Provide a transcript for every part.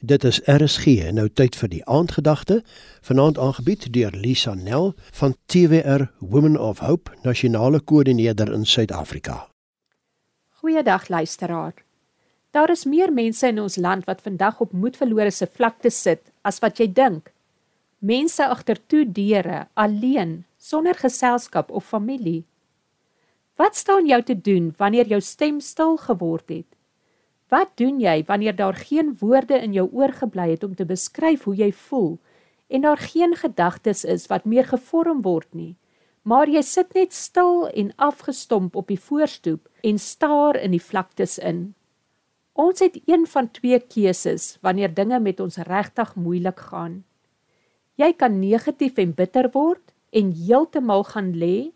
Dit is RSG en nou tyd vir die aandgedagte. Vanaand aangebied deur Lisa Nel van TWR Women of Hope, nasionale koördineerder in Suid-Afrika. Goeiedag luisteraar. Daar is meer mense in ons land wat vandag op moedverlore se vlakte sit as wat jy dink. Mense agter toe deure, alleen, sonder geselskap of familie. Wat staan jou te doen wanneer jou stem stil geword het? Wat doen jy wanneer daar geen woorde in jou oor gebly het om te beskryf hoe jy voel en daar geen gedagtes is wat meer gevorm word nie, maar jy sit net stil en afgestomp op die voorstoep en staar in die vlaktes in. Ons het een van twee keuses wanneer dinge met ons regtig moeilik gaan. Jy kan negatief en bitter word en heeltemal gaan lê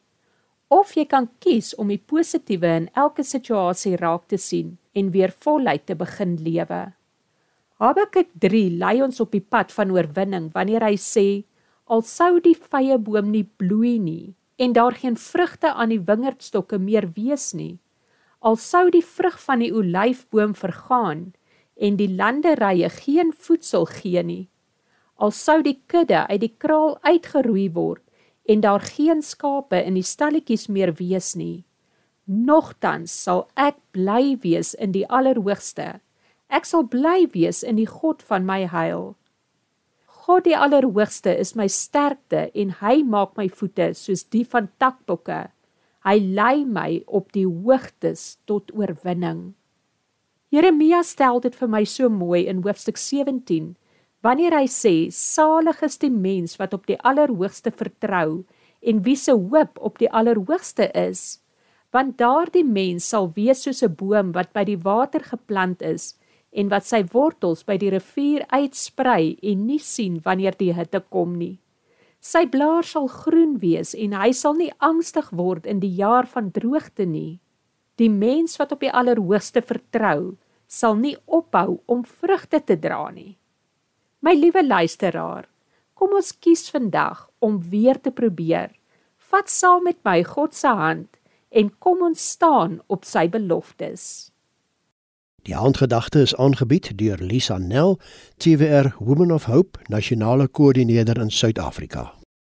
of jy kan kies om die positiewe in elke situasie raak te sien en weer voluit te begin lewe. Habakuk 3 lei ons op die pad van oorwinning wanneer hy sê al sou die vrye boom nie bloei nie en daar geen vrugte aan die wingerdstokke meer wees nie al sou die vrug van die olyfboom vergaan en die landerye geen voedsel gee nie al sou die kudde uit die kraal uitgeroei word en daar geen skape in die stalletjies meer wees nie. Nogtans sal ek bly wees in die Allerhoogste. Ek sal bly wees in die God van my heil. God die Allerhoogste is my sterkte en hy maak my voete soos die van takbokke. Hy lei my op die hoogtes tot oorwinning. Jeremia stel dit vir my so mooi in hoofstuk 17 Wanneer hy sê salig is die mens wat op die allerhoogste vertrou en wie se hoop op die allerhoogste is, want daardie mens sal wees soos 'n boom wat by die water geplant is en wat sy wortels by die rivier uitsprei en nie sien wanneer die hitte kom nie. Sy blaar sal groen wees en hy sal nie angstig word in die jaar van droogte nie. Die mens wat op die allerhoogste vertrou, sal nie ophou om vrugte te dra nie. My liewe luisteraar, kom ons kies vandag om weer te probeer. Vat saam met my God se hand en kom ons staan op sy beloftes. Die aandgedagte is aangebied deur Lisa Nel, TWR Women of Hope, nasionale koördineerder in Suid-Afrika.